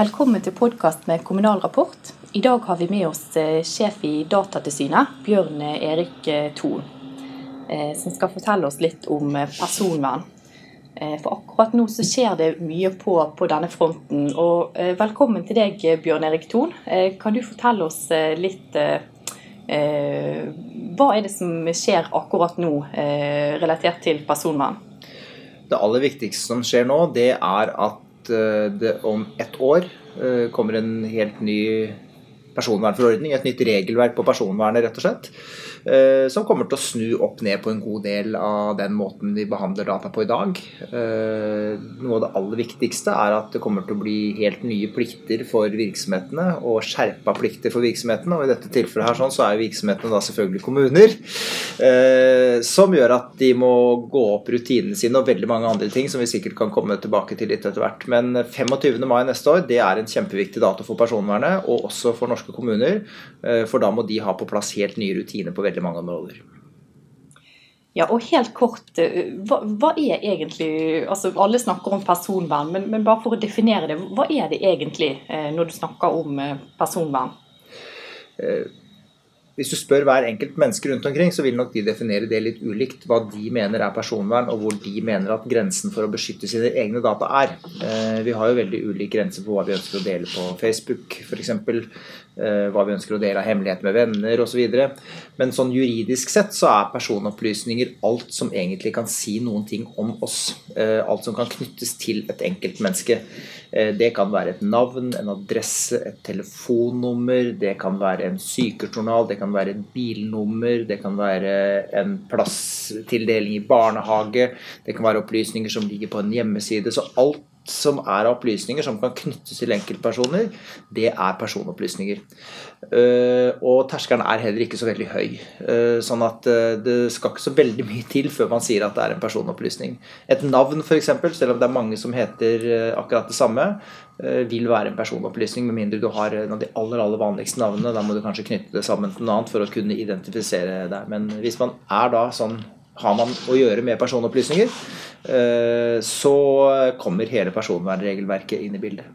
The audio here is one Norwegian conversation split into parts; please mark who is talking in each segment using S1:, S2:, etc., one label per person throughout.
S1: Velkommen til podkast med Kommunal Rapport. I dag har vi med oss eh, sjef i Datatilsynet, Bjørn Erik eh, Thon, eh, som skal fortelle oss litt om personvern. For akkurat nå så skjer det mye på, på denne fronten. Og velkommen til deg, Bjørn Erik Thon. Kan du fortelle oss litt Hva er det som skjer akkurat nå relatert til personvern?
S2: Det aller viktigste som skjer nå, det er at det om ett år kommer en helt ny personvernforordning, et nytt regelverk på personvernet, rett og slett. Eh, som kommer til å snu opp ned på en god del av den måten vi behandler data på i dag. Eh, noe av det aller viktigste er at det kommer til å bli helt nye plikter for virksomhetene, og skjerpa plikter for virksomhetene. Og i dette tilfellet her sånn, så er virksomhetene da selvfølgelig kommuner. Eh, som gjør at de må gå opp rutinene sine og veldig mange andre ting som vi sikkert kan komme tilbake til litt etter hvert. Men 25. mai neste år det er en kjempeviktig dato for personvernet, og også for norske kommuner. For da må de ha på plass helt nye rutiner på veldig mange områder.
S1: Ja, og helt kort, eh, hva, hva, er egentlig altså Alle snakker om personvern, men, men, bare for å definere det, hva er det egentlig eh, når du snakker om eh, personvern?
S2: Hvis du spør hver enkelt menneske rundt omkring, så vil nok de definere det litt ulikt. Hva de mener er personvern, og hvor de mener at grensen for å beskytte sine egne data er. Vi har jo veldig ulik grense på hva vi ønsker å dele på Facebook, f.eks. Eh, hva vi ønsker å dele av hemmelighet med venner osv. Men sånn juridisk sett så er personopplysninger alt som egentlig kan si noen ting om oss. Eh, alt som kan knyttes til et enkeltmenneske. Eh, det kan være et navn, en adresse, et telefonnummer, det kan være en sykejournal, det kan være et bilnummer, det kan være en plasstildeling i barnehage, det kan være opplysninger som ligger på en hjemmeside. Så alt som er av opplysninger som kan knyttes til enkeltpersoner, det er personopplysninger. Eh, og terskelen er heller ikke så veldig høy. Eh, sånn at eh, det skal ikke så veldig mye til før man sier at det er en personopplysning. Et navn f.eks., selv om det er mange som heter akkurat det samme, vil være en personopplysning, med mindre du har en av de aller aller vanligste navnene. Da må du kanskje knytte det sammen til noe annet for å kunne identifisere deg. Men hvis man er da sånn har man å gjøre med personopplysninger, Eh, så kommer hele personvernregelverket inn i bildet.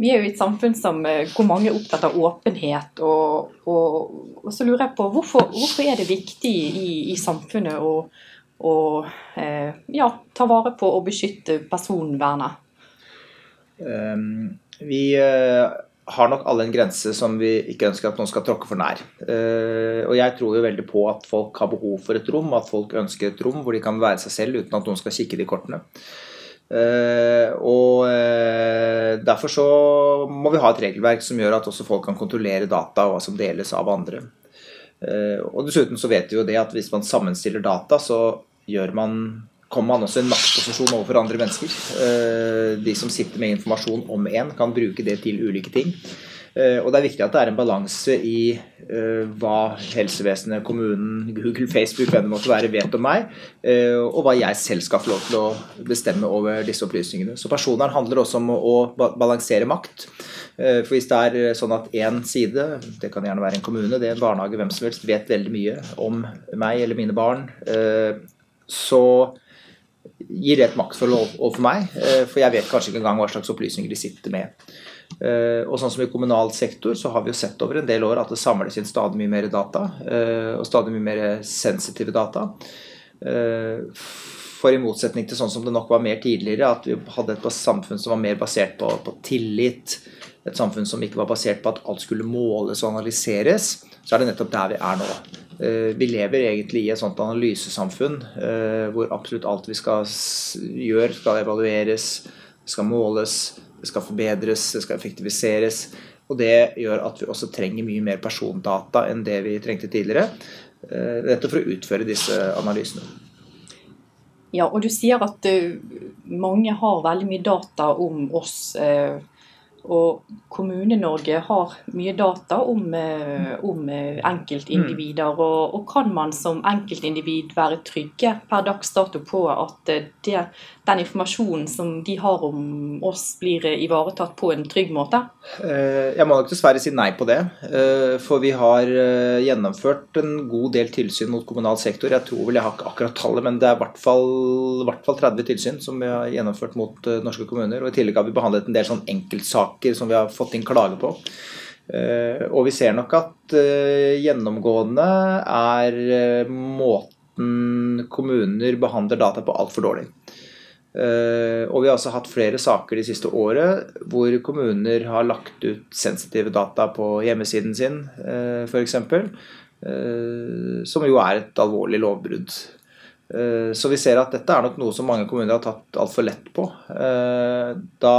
S1: Vi er jo i et samfunn som, eh, hvor mange er opptatt av åpenhet. Og, og, og så lurer jeg på hvorfor, hvorfor er det viktig i, i samfunnet å, å eh, ja, ta vare på og beskytte personvernet?
S2: Um, vi har nok alle en grense som vi ikke ønsker at noen skal tråkke for nær. Uh, og jeg tror jo veldig på at folk har behov for et rom, at folk ønsker et rom hvor de kan være seg selv uten at noen skal kikke de kortene. Uh, og uh, derfor så må vi ha et regelverk som gjør at også folk kan kontrollere data og hva som deles av andre. og dessuten så vet vi jo det at hvis man sammenstiller data, så gjør man kommer man også i en maktposisjon overfor andre mennesker. Eh, de som sitter med informasjon om en, kan bruke det til ulike ting. Eh, og det er viktig at det er en balanse i eh, hva helsevesenet, kommunen, Google, Facebook, hvem det måtte være, vet om meg, og hva jeg selv skal få lov til å bestemme over disse opplysningene. Så personvern handler også om å balansere makt. For hvis det er sånn at én side, det kan gjerne være en kommune, det er en barnehage, hvem som helst, vet veldig mye om meg eller mine barn, så gir det et maktforhold overfor meg. Eh, for jeg vet kanskje ikke engang hva slags opplysninger de sitter med. Eh, og sånn som i kommunal sektor så har vi jo sett over en del år at det samles inn stadig mye mer data. Eh, og stadig mye mer sensitive data. For i motsetning til sånn som det nok var mer tidligere, at vi hadde et samfunn som var mer basert på, på tillit, et samfunn som ikke var basert på at alt skulle måles og analyseres, så er det nettopp der vi er nå. Eh, vi lever egentlig i et sånt analysesamfunn eh, hvor absolutt alt vi skal gjøre, skal evalueres, skal måles, det skal forbedres, det skal effektiviseres. Og det gjør at vi også trenger mye mer persondata enn det vi trengte tidligere. Dette for å utføre disse analysene.
S1: Ja, og du sier at mange har veldig mye data om oss Og Kommune-Norge har mye data om, eh, om eh, enkeltindivider. Mm. Og, og, kan man som enkeltindivid være trygge per dags dato på at eh, det, den informasjonen som de har om oss, blir ivaretatt på en trygg måte?
S2: Jeg må nok dessverre si nei på det. For vi har gjennomført en god del tilsyn mot kommunal sektor. Jeg tror vel jeg har ikke akkurat tallet, men det er i hvert fall, hvert fall 30 tilsyn som vi har gjennomført mot norske kommuner. Og i tillegg har vi behandlet en del sånn enkeltsaker saker som vi har fått inn klage på. Eh, og vi ser nok at eh, gjennomgående er eh, måten kommuner behandler data på altfor dårlig. Og vi har også hatt flere saker de siste året hvor kommuner har lagt ut sensitive data på hjemmesiden sin, f.eks. Som jo er et alvorlig lovbrudd. Så vi ser at dette er nok noe som mange kommuner har tatt altfor lett på. Da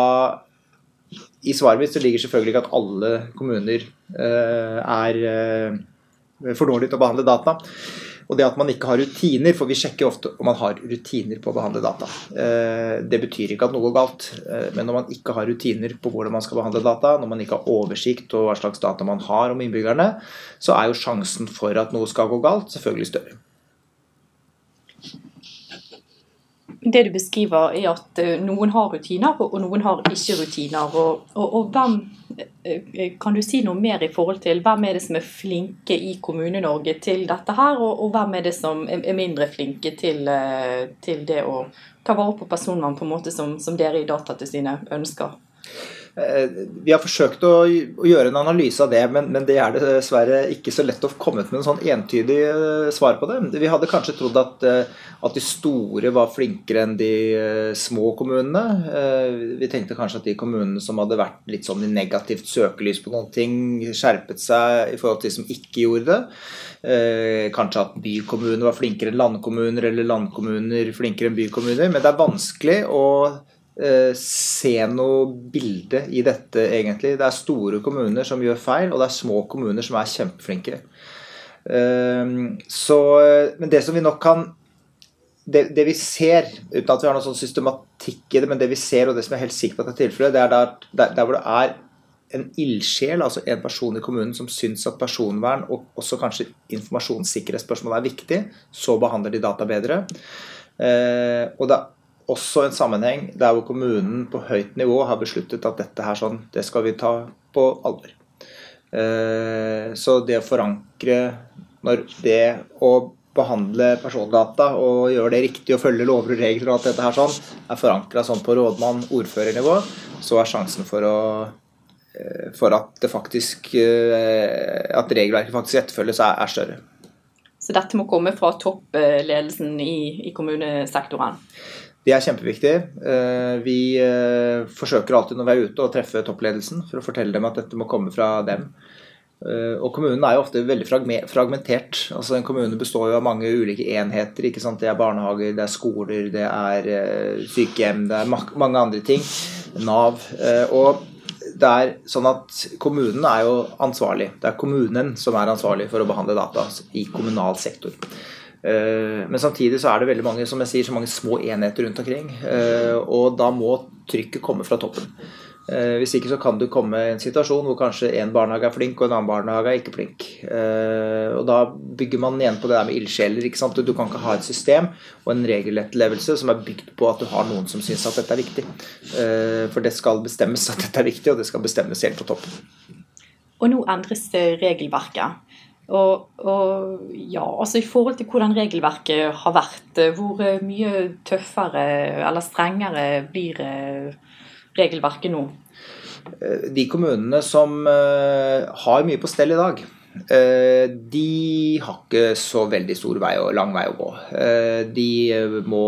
S2: i svaret mitt så ligger selvfølgelig ikke at alle kommuner eh, er eh, for dårlige til å behandle data. Og det at man ikke har rutiner, for vi sjekker ofte om man har rutiner på å behandle data. Eh, det betyr ikke at noe går galt, men når man ikke har rutiner på hvordan man skal behandle data, når man ikke har oversikt over hva slags data man har om innbyggerne, så er jo sjansen for at noe skal gå galt, selvfølgelig større.
S1: Det du beskriver, er at eh, noen har rutiner, og noen har ikke rutiner. Og, og, og, hvem eh, Kan du si noe mer i forhold til hvem er det som er flinke i Kommune-Norge til dette her, og, og, hvem er det som er mindre flinke til, eh, til det å ta vare på personvern på en måte som, som dere i Datatilsynet ønsker?
S2: Eh, vi har forsøkt å, gjøre en analyse av det, men, det er dessverre ikke så lett å komme ut med en sånn entydig eh, svar på det. Vi hadde kanskje trodd at, eh, de store var flinkere enn de små kommunene. Vi tenkte kanskje at de kommunene som hadde vært litt sånn i negativt søkelys på noen ting, skjerpet seg i forhold til de som ikke gjorde det. Kanskje at bykommuner var flinkere enn landkommuner, eller landkommuner flinkere enn bykommuner. Men det er vanskelig å se noe bilde i dette, egentlig. Det er store kommuner som gjør feil, og det er små kommuner som er kjempeflinke. Eh, så, men det som vi nok kan det, det, vi ser, uten at vi har noen sånn systematikk i det, men det vi ser, og det som er helt sikker på at er tilfellet, det er der, der, der, hvor det er en ildsjel, altså en person i kommunen som syns at personvern og også kanskje informasjonssikkerhetsspørsmål er viktig, så behandler de data bedre. Eh, og det også en sammenheng der hvor kommunen på høyt nivå har besluttet at dette her sånn, det skal vi ta på alvor. Eh, så det å forankre når det å behandle persondata og gjøre det riktig og følge lover og regler og alt dette her sånn, er forankra sånn på rådmann-, ordførernivå, så er sjansen for å eh, for at det faktisk eh, at regelverket faktisk etterfølges, er, er større.
S1: Så dette må komme fra toppledelsen i, i kommunesektoren?
S2: Det er kjempeviktig. Eh, vi eh, forsøker alltid når vi er ute å treffe toppledelsen for å fortelle dem at dette må komme fra dem. Eh, og kommunen er jo ofte veldig fragmentert. Altså En kommune består jo av mange ulike enheter. ikke sant? Det er barnehager, det er skoler, det er sykehjem, det er mange andre ting. Nav. Og det er sånn at kommunen er jo ansvarlig. Det er kommunen som er ansvarlig for å behandle data i kommunal sektor. Eh, men samtidig så er det veldig mange som jeg sier, så mange små enheter rundt omkring. Eh, og da må trykket komme fra toppen. Eh, hvis ikke så kan du komme i en situasjon hvor kanskje en barnehage er flink og en annen barnehage er ikke flink. Og da bygger man igjen på det der med ildsjeler. ikke sant? Du kan ikke ha et system og en regeletterlevelse som er bygd på at du har noen som syns at dette er viktig. For det skal bestemmes at dette er viktig, og det skal bestemmes helt på toppen.
S1: Og nå endres regelverket. Og, og, ja, altså I forhold til hvordan regelverket har vært, eh, hvor eh, mye tøffere eller strengere blir eh, regelverket nå?
S2: De kommunene som har mye på stell i dag, de har ikke så veldig stor vei og lang vei å gå. De må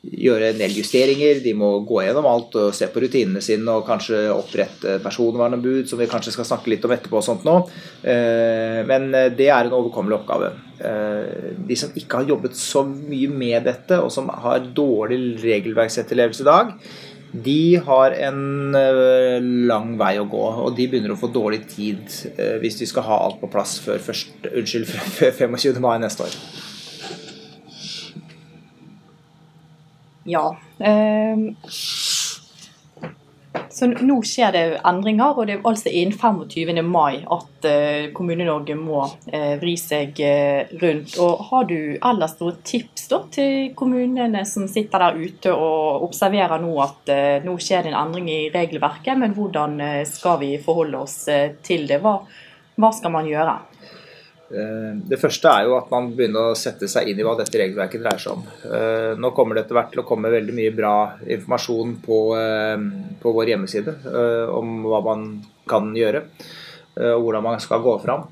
S2: gjøre en del justeringer. De må gå gjennom alt og se på rutinene sine og kanskje opprette personvernombud, som vi kanskje skal snakke litt om etterpå. og sånt nå. Eh, men eh, det er en overkommelig oppgave. Eh, de som ikke har jobbet så mye med dette, og som har dårlig regelverksetterlevelse i dag, de har en lang vei å gå, og de begynner å få dårlig tid hvis de skal ha alt på plass før, først, unnskyld, før 25. mai neste år.
S1: Ja. Eh, Så nå skjer det endringer, og det er altså innen 25. mai at uh, Kommune-Norge må uh, vri seg uh, rundt. Og Har du ellers noen tips da, til kommunene som sitter der ute og observerer nå at nå skjer det en endring i regelverket, men hvordan skal vi forholde oss til det? Hva, hva skal man gjøre?
S2: Eh, det første er jo at man begynner å sette seg inn i hva dette regelverket dreier seg om. Eh, nå kommer det etter hvert til å komme veldig mye bra informasjon på, eh, på vår hjemmeside om hva man kan gjøre og hvordan man skal gå fram.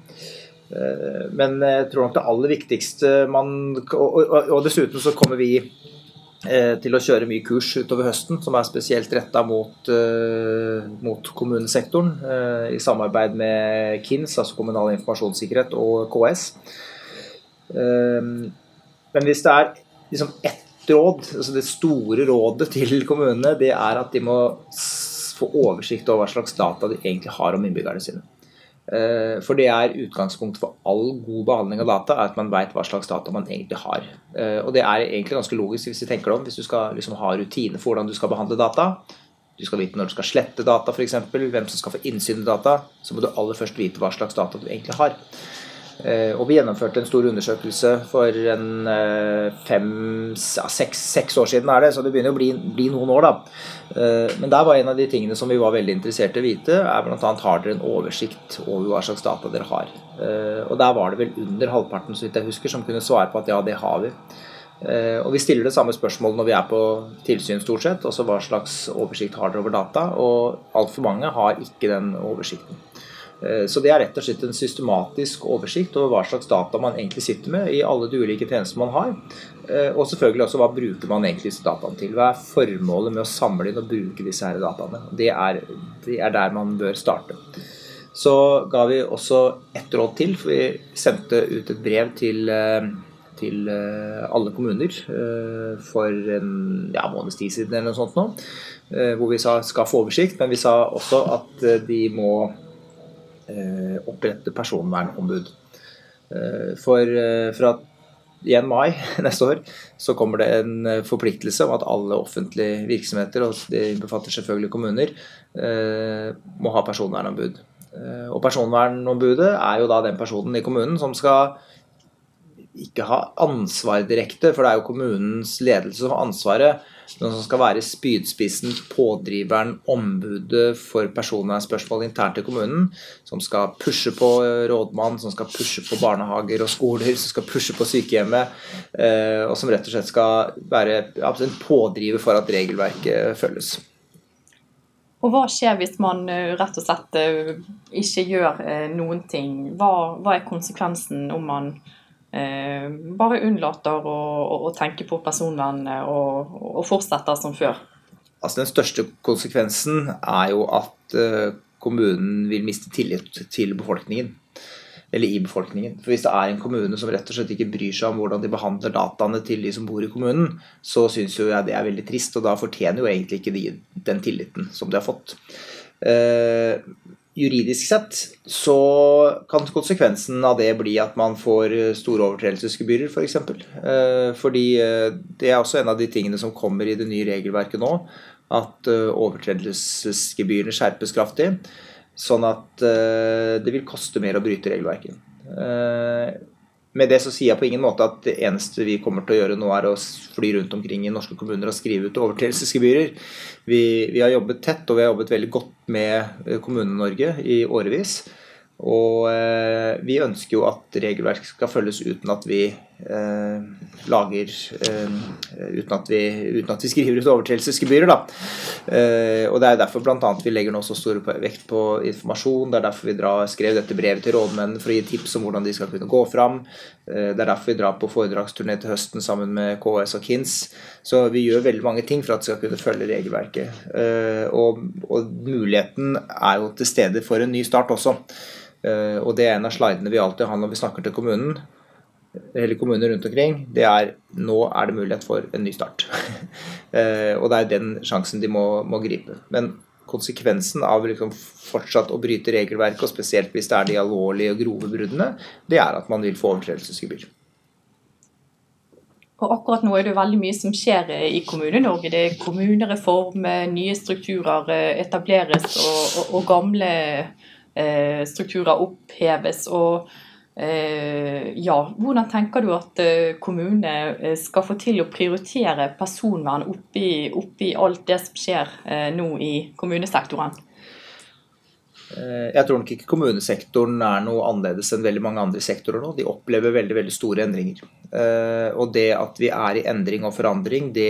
S2: Men jeg tror nok det aller viktigste man Og dessuten så kommer vi til å kjøre mye kurs utover høsten som er spesielt retta mot, uh, mot, kommunesektoren, uh, i samarbeid med KINS, altså Kommunal informasjonssikkerhet, og KS. Men hvis det er liksom ett råd, altså det store rådet til kommunene, det er at de må få oversikt over hva slags data de egentlig har om innbyggerne sine. Eh, for det er utgangspunktet for all god behandling av data, er at man veit hva slags data man egentlig har. Eh, og det er egentlig ganske logisk hvis du tenker det om, hvis du skal liksom ha rutine for hvordan du skal behandle data. Du skal vite når du skal slette data, f.eks. Hvem som skal få innsyn i data. Så må du aller først vite hva slags data du egentlig har. Eh, og vi gjennomførte en stor undersøkelse for en eh, fem, seks, seks, år siden, er det, så det begynner å bli, bli, noen år. da. Eh, men der var en av de tingene som vi var veldig interessert i å vite, er bl.a. har dere en oversikt over hva slags data dere har. Og der var det vel under halvparten så vidt jeg husker, som kunne svare på at ja, det har vi. Og Vi stiller det samme spørsmålet når vi er på tilsyn, stort sett. Også hva slags oversikt har dere over data? Og altfor mange har ikke den oversikten. Eh, så det er rett og slett en systematisk oversikt over hva slags data man egentlig sitter med i alle de ulike tjenestene man har. Eh, og selvfølgelig også hva bruker man egentlig disse dataene til. Hva er formålet med å samle inn og bruke disse her dataene. Det er, det er der man bør starte. Så ga vi også ett råd til, for vi sendte ut et brev til, eh, til alle kommuner for en ja, måneds tid siden eller noe sånt nå, hvor vi sa skal få oversikt, men vi sa også at de må opprette personvernombud. Eh, for eh, fra 1. mai neste år så kommer det en forpliktelse om at alle offentlige virksomheter, og det befatter selvfølgelig kommuner, må ha personvernombud. Og personvernombudet er jo da den personen i kommunen som skal ikke ha ansvar direkte, for det er jo kommunens ledelse som har ansvaret. Noen som skal være spydspissen, pådriveren, ombudet for personvernspørsmål internt i kommunen. Som skal pushe på rådmann, som skal pushe på barnehager og skoler, som skal pushe på sykehjemmet. Eh, og som rett og slett skal være en pådriver for at regelverket følges.
S1: Og hva skjer hvis man eh, rett og slett eh, ikke gjør noen ting? Hva, hva er konsekvensen om man Eh, bare unnlater å, å, tenke på personvernet og, og, fortsetter som før.
S2: Altså Den største konsekvensen er jo at eh, kommunen vil miste tillit til befolkningen. Eller i befolkningen. For Hvis det er en kommune som rett og slett ikke bryr seg om hvordan de behandler dataene til de som bor i kommunen, så syns jo jeg det er veldig trist, og da fortjener jo egentlig ikke de den tilliten som de har fått. Uh, juridisk sett så kan konsekvensen av det bli at man får store overtredelsesgebyrer, f.eks. For eksempel. Eh, fordi eh, det er også en av de tingene som kommer i det nye regelverket nå. At eh, overtredelsesgebyrene skjerpes kraftig. Sånn at det vil koste mer å bryte regelverket. Med det så sier jeg på ingen måte at det eneste vi kommer til å gjøre nå, er å fly rundt omkring i norske kommuner og skrive ut overtredelsesgebyrer. Vi, vi, har jobbet tett og vi har jobbet veldig godt med Kommune-Norge i årevis. Og eh, vi ønsker jo at regelverket skal følges uten at vi lager eh, uten, at vi, uten, at vi, skriver ut overtredelsesgebyrer. Eh, og Det er derfor bl.a. vi legger nå så stor vekt på informasjon. Det er derfor vi drar, skrev dette brevet til rådmennene for å gi tips om hvordan de skal kunne gå fram. Eh, det er derfor vi drar på foredragsturné til høsten sammen med KS og KINS. Så vi gjør veldig mange ting for at de skal kunne følge regelverket. Eh, og, og muligheten er jo til stede for en ny start også. Eh, og det er en av slidene vi alltid har når vi snakker til kommunen, eller kommuner rundt omkring, det er nå er det mulighet for en ny start. Eh, og det er den sjansen de må, må gripe. Men konsekvensen av liksom fortsatt å bryte regelverket, og spesielt hvis det er de alvorlige og grove bruddene, det er at man vil få overtredelsesgebyr.
S1: Og akkurat nå er det veldig mye som skjer i Kommune-Norge. Det er kommunereform, nye strukturer etableres og, og, og gamle eh, strukturer oppheves. og eh, ja, Hvordan tenker du at kommunene skal få til å prioritere personvern oppi, oppi alt det som skjer nå i kommunesektoren?
S2: Eh, jeg tror nok ikke kommunesektoren er noe annerledes enn veldig mange andre sektorer nå. De opplever veldig veldig store endringer. Eh, og det at vi er i endring og forandring, det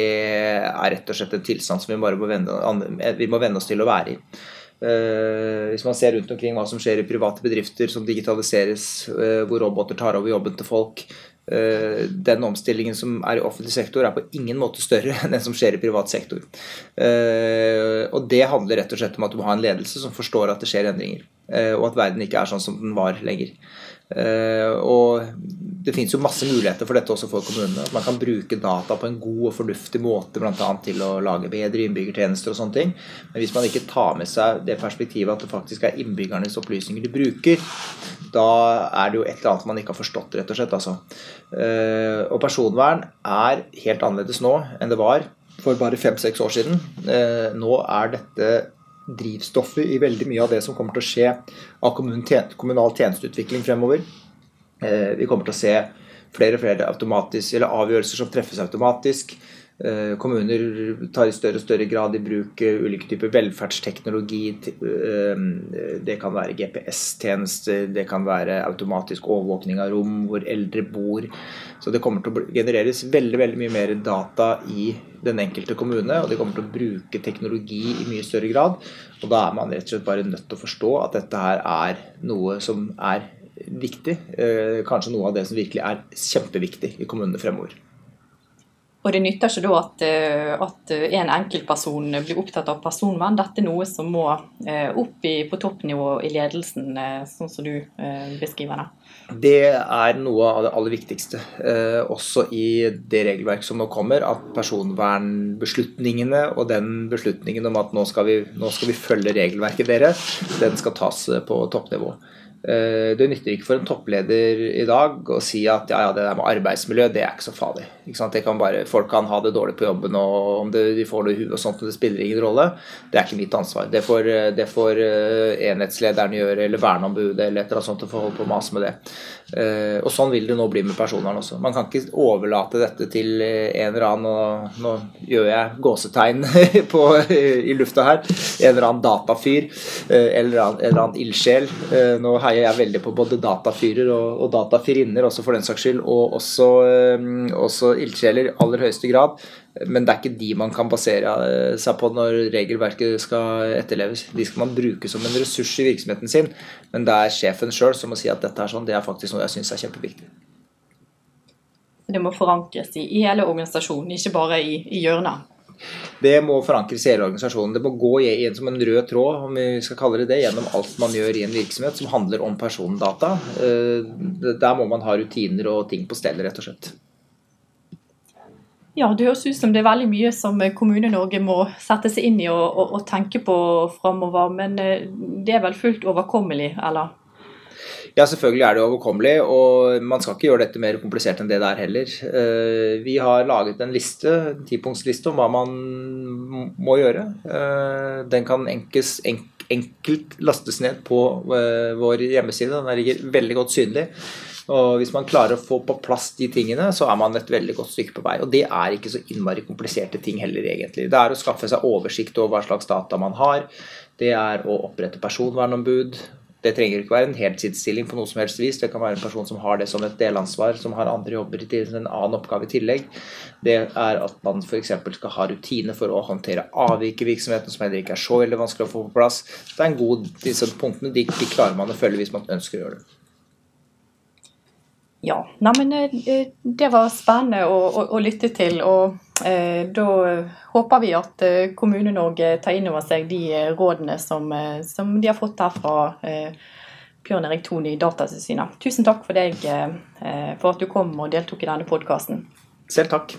S2: er rett og slett en tilstand som vi bare må venne, vi må venne oss til å være i. Eh, hvis man ser rundt omkring hva som skjer i private bedrifter som digitaliseres, hvor roboter tar over jobben til folk, Eh, den omstillingen som er i offentlig sektor, er på ingen måte større enn den som skjer i privat sektor. Eh, og det handler rett og slett om at du må ha en ledelse som forstår at det skjer endringer, eh, og at verden ikke er sånn som den var lenger. Og det finnes jo masse muligheter for dette også for kommunene. At man kan bruke data på en god og fornuftig måte bl.a. til å lage bedre innbyggertjenester og sånne ting. Men hvis man ikke tar med seg det perspektivet at det faktisk er innbyggernes opplysninger de bruker, da er det jo et eller annet man ikke har forstått, rett og slett. Altså. Eh, og personvern er helt annerledes nå enn det var for bare fem-seks år siden. Eh, nå er dette drivstoffet i veldig mye av det som kommer til å skje av kommunal tjenesteutvikling fremover. Eh, vi kommer til å se flere og flere avgjørelser som treffes automatisk. Eh, kommuner tar i større og større grad i bruk eh, ulike typer velferdsteknologi. Eh, det kan være GPS-tjenester, det kan være automatisk overvåkning av rom hvor eldre bor. Så det kommer til å genereres veldig, veldig mye mer data i den enkelte kommune. Og de kommer til å bruke teknologi i mye større grad. Og da er man rett og slett bare nødt til å forstå at dette her er noe som er viktig. Kanskje noe av det som virkelig er kjempeviktig i kommunene fremover.
S1: Og det nytter ikke da at, eh, at en enkeltperson blir opptatt av personvern. Dette er noe som må eh, opp i, på toppnivå i ledelsen, eh, sånn som du beskriver det.
S2: Det er noe av det aller viktigste, også i det regelverk som nå kommer. At personvernbeslutningene og den beslutningen om at nå skal vi, nå skal vi følge regelverket deres, den skal tas på toppnivå. Eh, det nytter ikke for en toppleder i dag å si at ja, ja, det der med arbeidsmiljø det er ikke så farlig. Ikke kan bare, folk kan ha det dårlig på jobben, og om det, de får det i huet og sånt, det spiller ingen rolle. Det er ikke mitt ansvar. Det får, det får eh, enhetslederen gjøre, eller verneombudet eller et eller annet sånt å få holde på å mase med det. Eh, og sånn vil det nå bli med personvern også. Man kan ikke overlate dette til en eller annen og Nå gjør jeg gåsetegn på, i lufta her. En eller annen datafyr eller en eller annen ildsjel. Nå heier jeg veldig på både datafyrer og, og datafyrinner, også for den saks skyld, og også, um, også ildsjeler i aller høyeste grad. Men det er ikke de man kan basere eh, seg på når regelverket skal etterleves. De skal man bruke som en ressurs i virksomheten sin, men det er sjefen sjøl som må si at dette er sånn. Det er faktisk noe jeg syns er kjempeviktig.
S1: Det må forankres i, i hele organisasjonen, ikke bare i, i hjørnet.
S2: Det må forankres i hele organisasjonen. Det må gå igjen som en rød tråd om vi skal kalle det det, gjennom alt man gjør i en virksomhet som handler om persondata. Eh, der må man ha rutiner og ting på stell, rett og slett.
S1: Ja, Det høres ut som det er veldig mye som Kommune-Norge må sette seg inn i og, og, og tenke på framover. Men eh, det er vel fullt overkommelig, eller?
S2: Ja, selvfølgelig er det overkommelig, og man skal ikke gjøre dette mer komplisert enn det det er heller. Eh, vi har laget en liste, en tipunktsliste om hva man må gjøre. Eh, den kan enkelt, enkelt lastes ned på eh, vår hjemmeside. Den ligger veldig godt synlig. Og Hvis man klarer å få på plass de tingene, så er man et veldig godt stykke på vei. Og det er ikke så innmari kompliserte ting heller, egentlig. Det er å skaffe seg oversikt over hva slags data man har. Det er å opprette personvernombud. Det trenger ikke være en heltidsstilling på noe som helst vis. Det kan være en person som har det som et delansvar, som har andre jobber til en annen oppgave i tillegg. Det er at man f.eks. skal ha rutiner for å håndtere avvik i virksomheten, som heller ikke er så veldig vanskelig å få på plass. Det er en god, Disse punktene de, de klarer man å følge hvis man ønsker å gjøre det.
S1: Ja, Neimen, eh, det var spennende å, å, å lytte til. og Eh, da håper vi at eh, Kommune-Norge tar inn over seg de eh, rådene som, som de har fått her fra Bjørn Erik Thon i Datatilsynet. Tusen takk for deg for at du kom og deltok i denne podkasten.
S2: Selv takk.